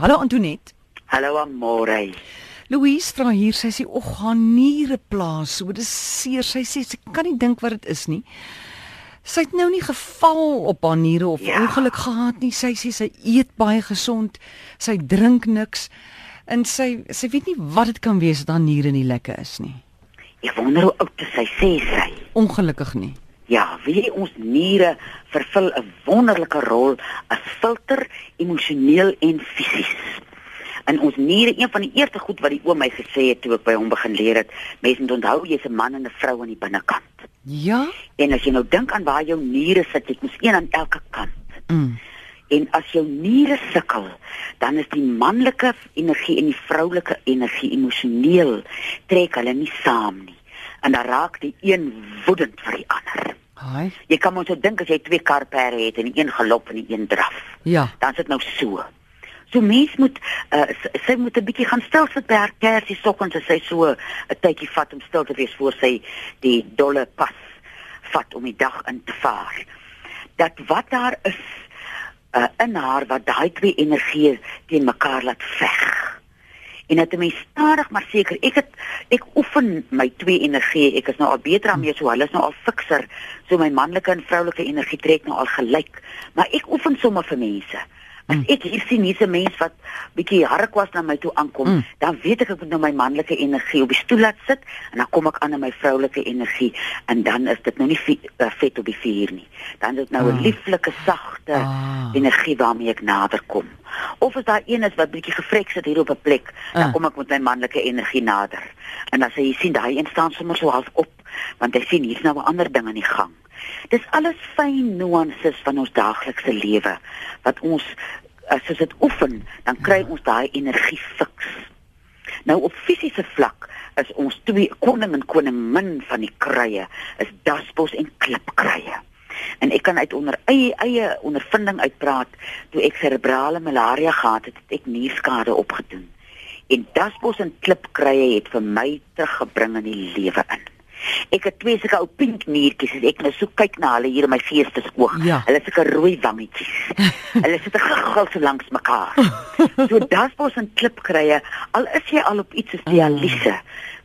Hallo Antoinette. Hallo Amore. Louise vra hier, sy sê og gaan niere plaas, so dis seer. Sy sê sy kan nie dink wat dit is nie. Sy het nou nie geval op haar niere of ja. ongeluk gehad nie. Sy sê sy eet baie gesond. Sy drink niks en sy sy weet nie wat dit kan wees dat haar niere nie lekker is nie. Ek wonder hoe oud sy sê sy. Ongelukkig nie. Ja, wie ons niere vervul 'n wonderlike rol as filter emosioneel en fisies. En ons niere, een van die eerste goed wat die oom my gesê het toe ek by hom begin leer het, mense moet onthou jy's 'n man en 'n vrou aan die binnekant. Ja. En as jy nou dink aan waar jou niere sit, jy moet een aan elke kant. Mm. En as jou niere sukkel, dan is die manlike energie en die vroulike energie emosioneel trek hulle nie saam nie. En dan raak die een woedend vir die ander. Haai. Jy kan mos so dink as jy twee karperde het en die een galop en die een draf. Ja. Dan sit nou so. So mens moet uh, sy moet 'n bietjie gaan stil sit by haar kersie sokkens as sy so 'n tydjie vat om stil te wees voor sy die dolle pas vat om die dag in te vaar. Dat wat daar is uh, in haar wat daai twee energieë teen mekaar laat veg. En dit mens stadig maar seker ek het ek oefen my twee energieë ek is nou al beter aan mee so hulle is nou al fikser so my manlike en vroulike energie trek nou al gelyk maar ek oefen sommer vir mense as Mm. ek hier sien hierse mens wat bietjie harrekwas na my toe aankom Mm. dan weet ek ek moet nou my manlike energie op die stoel laat sit en dan kom ek aan in my vroulike energie en dan is dit nou nie vi- uh, vet op die vuur nie dan is dit nou 'n Ah. lieflike sagte Ah. energie waarmee ek nader kom. Of as daar een is wat bietjie gevrek sit hier op 'n plek, dan Ah. kom ek met my manlike energie nader. En as hy sien daai een staan sommer so half op, want hy sien hier's nou 'n ander ding aan die gang. Dis alles fyn nuances van ons daaglikse lewe wat ons as ons dit oefen, dan kry ons daai energie fiks. Nou op fisiese vlak is ons twee koning en koningin van die kruie, is dasbos en klipkruie. En ek kan uit onder eie eie ondervinding uitpraat toe ek serebrale malaria gehad het, het ek nierskade opgedoen. En dasbos en klipkruie het vir my teruggebring in die lewe in. Ek het twee sulke ou pink niertjies as ek nou so kyk na hulle hier in my geestesoog. Ja. Hulle sulke rooi wangetjies. hulle sit gegiggel so langs mekaar. So dasbos en klipkruie, al is jy al op iets soos dialyse,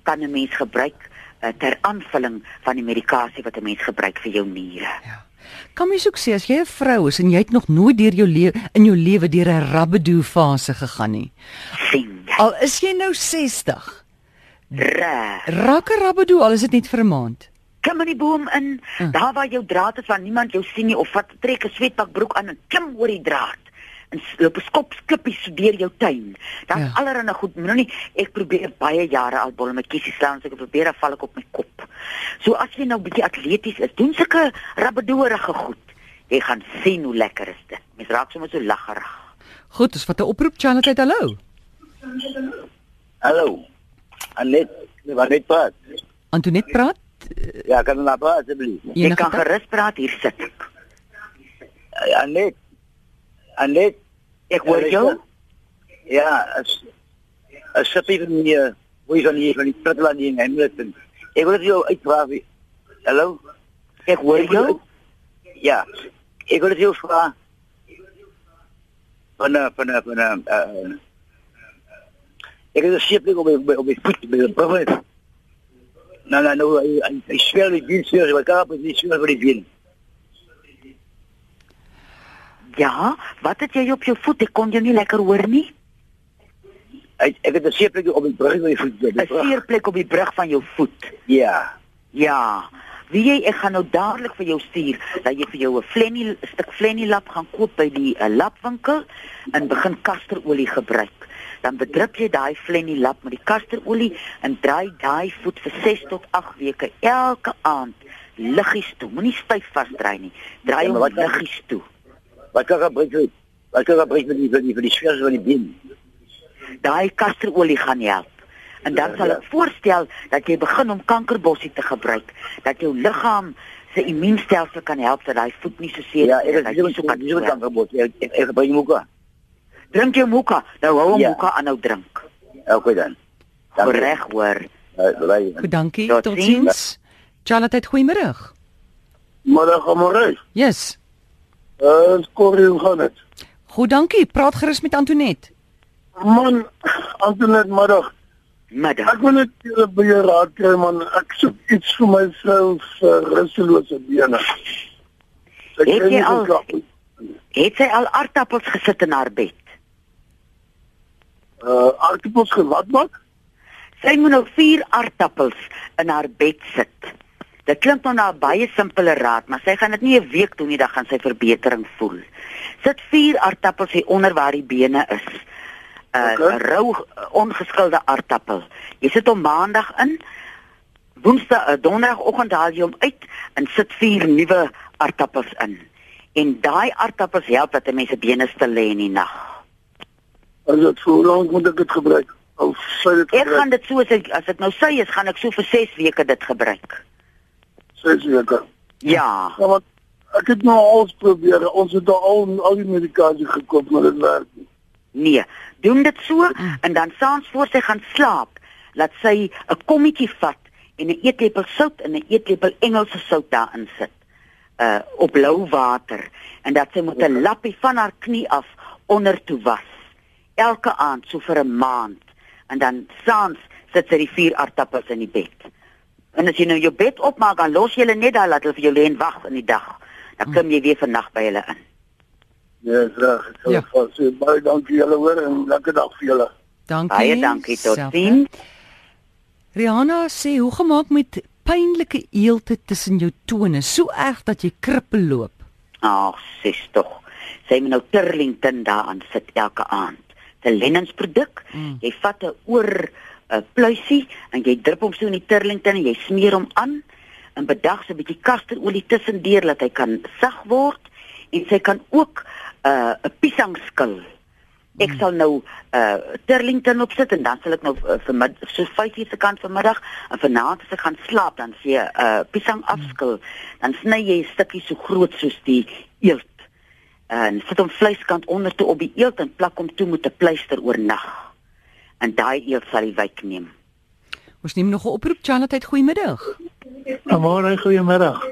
kan 'n mens gebruik uh, ter aanvulling van die medikasie wat 'n mens gebruik vir jou niere. Kan mens ook sê as jy 'n vrou is en jy het nog nooit deur jou lewe in jou lewe deur 'n rabbedoe fase gegaan nie. sien jy. Al is jy nou 60, Reg. raak 'n rabbedoe al is dit net vir 'n maand. Klim in die boom in, Mm. daar waar jou draad is waar niemand jou sien nie of vat trek 'n sweetbakbroek aan en klim oor die draad. En loop skop skippies so deur jou tuin. Dan Ja. allerhande goed. Nou nie ek probeer baie jare al bolle met kiesies slaan, so ek probeer dan val ek op my kop. So as jy nou bietjie atleties is, doen sulke rabbedoerige goed. Jy gaan sien hoe lekker is dit. Mens raak sommer so laggerig. Goed, dis wat 'n oproep Charlotte, hallo. Hallo. Anet, wat net praat? Antoinette praat. Ja, kan nou praat asseblief. Jy kan gerus praat, hier sit ek. Anet. Anet. Ek hoor jou. Ja, as as sepie van die hoe is dan hier van die Pratland in Hamilton. Ek wil jou uitvra. Hallo. Ek hoor jou. Ja. Ek wil jou vra van eh, van eh, van eh, eh, Ek het 'n sepie op my op my voet by die brug. Nou nou nou hy hy- hy swel die been swel, wat kan op die swel vir die been. Ja, wat het jy op jou voet? Ek kon jou nie lekker hoor nie. Ek ek het 'n seerplek op die brug by die voet. 'n. Seerplek op die brug van jou voet. Ja. Ja. Wie jy ek gaan nou dadelik vir jou stuur dat jy vir jou 'n flennie 'n stuk flennie lap gaan koop by die uh, lapwinkel en begin kasterolie gebruik. Dan bedrup jy daai flennie lap met die kasterolie en draai daai voet vir 6 tot 8 weke elke aand liggies toe. Moenie styf vasdraai nie. Draai Ja, hom dan- liggies toe. Wat kan gebruik vir wat kan gebruik vir die vir die vir die swel van die been? daai kasterolie gaan help. En dan Ja, sal ja. ek voorstel dat jy begin om kankerbossie te gebruik, dat jou liggaam se immuunstelsel kan help dat daai voet nie so seer Ja, is, ek het nie so so kan kan so kan swel. gebruik. Ek ek ek gebruik moeka. Drink jou moka. Nou hou hom Ja. moka aanhou drink. Okay dan. Dankie. Reg hoor. Uh. Goed, dankie. Tot Totsiens. Charlotte, goeiemôre. Middag Amorey. Yes. Uh, Corrie, hoe gaan dit? Goed, dankie. Praat gerus met Antoinette. Man, Antoinette middag. Middag. Ek wil net julle by jou raad kry man. Ek soek iets vir my vrou vir rustelose bene. Ek Het jy al- nie. Het sy al aardappels gesit in haar bed? Uh aardappels gewat maak? Sy moet nou 4 aardappels in haar bed sit. Dit klink nou na 'n baie simpele raad, maar sy gaan dit nie 'n week doen nie, dan gaan sy verbetering voel. Sit 4 aardappels hier onder waar die bene is. 'n uh, Okay. rou ongeskilde aardappel. Jy sit hom maandag in. Woensdag, uh, donderdagoggend haal jy hom uit en sit 4 nuwe aardappels in. En daai aardappels help dat 'n mens se bene stil lê in die nag. As dit hoe lank moet ek dit gebruik? Of sy dit Ek gaan gebruik? dit so as ek as dit nou sy is, gaan ek so vir 6 weke dit gebruik. Ses weke. Ja. Ja, want ek het nou al probeer. Ons het al al die medikasie gekoop, maar dit werk nie. Nee, doen dit so en dan saans voor sy gaan slaap, laat sy 'n kommetjie vat en 'n eetlepel sout en 'n eetlepel Engelse sout daarin sit. Uh op lou water en dat sy met 'n lappie van haar knie af onder toe was. Elke aand so vir 'n maand en dan saans sit sy die vier aardappels in die bed. En as jy nou jou bed opmaak, dan los jy hulle net daar laat hulle vir jou lê en wag in die dag. Dan kom jy weer vannag by hulle in. Ja, is reg. Ek sal Ja. ja. sê baie dankie julle hoor en lekker dag vir julle. Dankie. Baie dankie tot Selfde. sien. Rihanna sê hoe gemaak met pynlike eelte tussen jou tone, so erg dat jy krippel loop. Ag, sis tog. Sy moet nou Turlington daaraan sit elke aand. 'n Lennensproduk. Mm. Jy vat 'n oor 'n pluisie en jy drup hom so in die Turlington en jy smeer hom aan en bedag so 'n bietjie kasterolie tussendeur dat hy kan sag word en sy kan ook 'n uh, 'n piesangskil. Ek sal nou 'n uh, Turlington opsit en dan sal ek nou uh, vir so 5 uur se kant vanmiddag en vanaand as ek gaan slaap dan sê 'n uh, piesang afskil. Dan sny jy 'n stukkie so groot soos die eelt en sit hom vleiskant onder toe op die eelt en plak hom toe met 'n pleister oornag. En daai eelt sal die wyk neem. Ons neem nog 'n oproep, Charlotte, goeiemiddag. Môre goeiemiddag.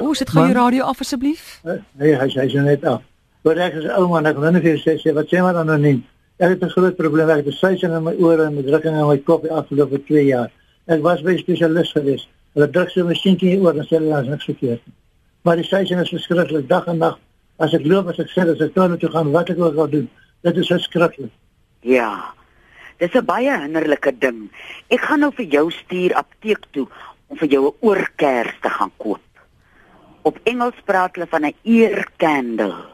O, sit gou jou radio af asseblief. Nee, hy hy is net af. Maar ek is ou man, ek wil net vir sê, sê wat sê maar anoniem. Ek het 'n groot probleem, ek het 'n suising in my ore en 'n drukking in my kop die afgelope 2 jaar. Ek was by 'n spesialis gewees. Hulle druk so 'n masjienkie die oor en sê hulle daar's niks verkeerd nie. Maar die suising is verskriklik dag en nag. As ek loop, as ek sit, as ek toe gaan, wat ek ook al doen, dit is verskriklik. Ja. Dis 'n baie hinderlike ding. Ek gaan nou vir jou stuur apteek toe om vir jou 'n oorkers te gaan koop. Op Engels praat hulle van 'n ear candle.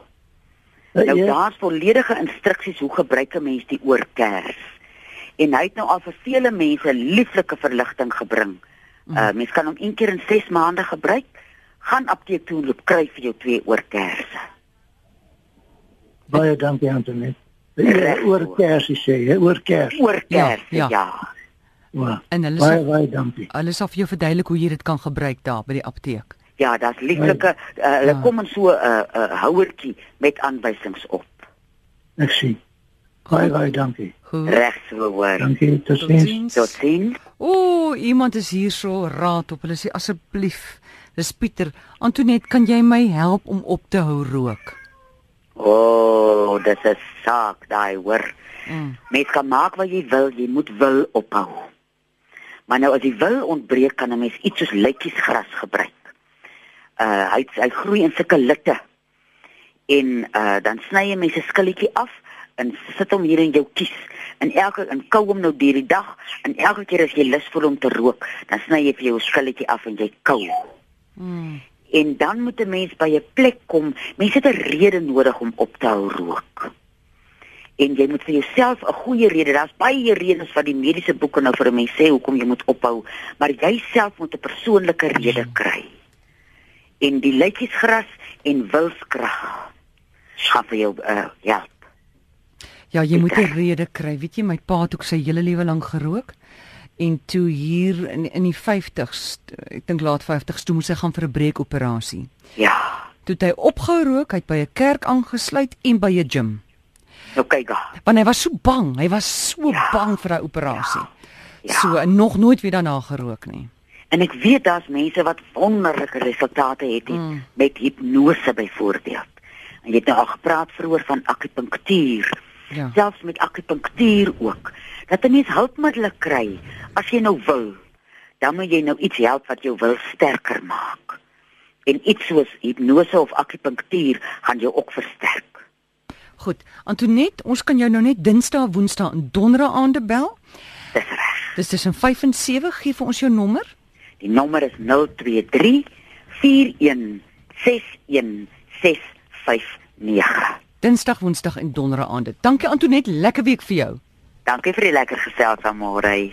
Nou Ja. daar's volledige instruksies hoe gebruik 'n mens die oorkers. En hy het nou al vir vele mense lieflike verligting gebring. Uh mens kan hom een keer in 6 maande gebruik. Gaan apteek toe loop kry vir jou twee oorkerse. Baie dankie Antonie. Ja, oor kersie sê, hè, oor kers. Oorkerse, Ja, ja. ja. Wow. En hulle Baie sal baie dankie. hulle sal vir jou verduidelik hoe jy dit kan gebruik daar by die apteek. Ja, daar's lieflike uh, hulle Ja. kom in so 'n uh, uh, houertjie met aanwysings op. Ek sien. Baie baie dankie. Goed. Reg so hoor. Dankie, tot ziens. Tot sien. O, iemand is hier so raad op. Hulle sê asseblief, dis Pieter. Antoinette, kan jy my help om op te hou rook? O, oh, dis 'n saak daai hoor. Mm. Mens kan maak wat jy wil, jy moet wil ophou. Maar nou as jy wil ontbreek kan 'n mens iets soos lytjiesgras gebruik. Uh hy hy groei in sulke litte. En uh dan sny jy mens 'n skilletjie af en sit hom hier in jou kies. En elke en kou hom nou deur die dag en elke keer as jy lus voel om te rook, dan sny jy vir jou skilletjie af en jy kou. Mm. En dan moet 'n mens by 'n plek kom. Mense het 'n rede nodig om op te hou rook. En jy moet vir jouself 'n goeie rede. Daar's baie redes wat die mediese boeke nou vir 'n mens sê hoekom jy moet ophou, maar jy self moet 'n persoonlike rede kry. En die lytjiesgras en wilskrag gaan vir jou uh help. Ja, jy moet 'n rede kry. Weet jy, my pa het ook sy hele lewe lank gerook. En toe hier in in die 50s, ek dink laat 50s, toe moes hy gaan vir 'n breekoperasie. Ja. Toe het hy opgehou rook, hy het by 'n kerk aangesluit en by 'n gym. Nou kyk ga. Want hy was so bang, hy was so Ja. bang vir daai operasie. Ja. So en nog nooit weer daarna gerook nie. En ek weet daar's mense wat wonderlike resultate het Mm. mm. met hipnose byvoorbeeld. En jy het nou al gepraat vroeër van akupunktuur. Ja. selfs met akupunktuur ook. Dat 'n mens hulpmiddels kry as jy nou wil. Dan moet jy nou iets help wat jou wil sterker maak. En iets soos hipnose of akupunktuur gaan jou ook versterk. Goed. Antoinette, ons kan jou nou net Dinsdae, Woensdae en Donderdae aande bel. Dis reg. Dis tussen 5 en 7 gee vir ons jou nommer. Die nommer is 023 41 61 659. Dinsdag, Woensdag en Donderdae aande. Dankie Antoinette, lekker week vir jou. Dankie vir die lekker gesels vanmôre.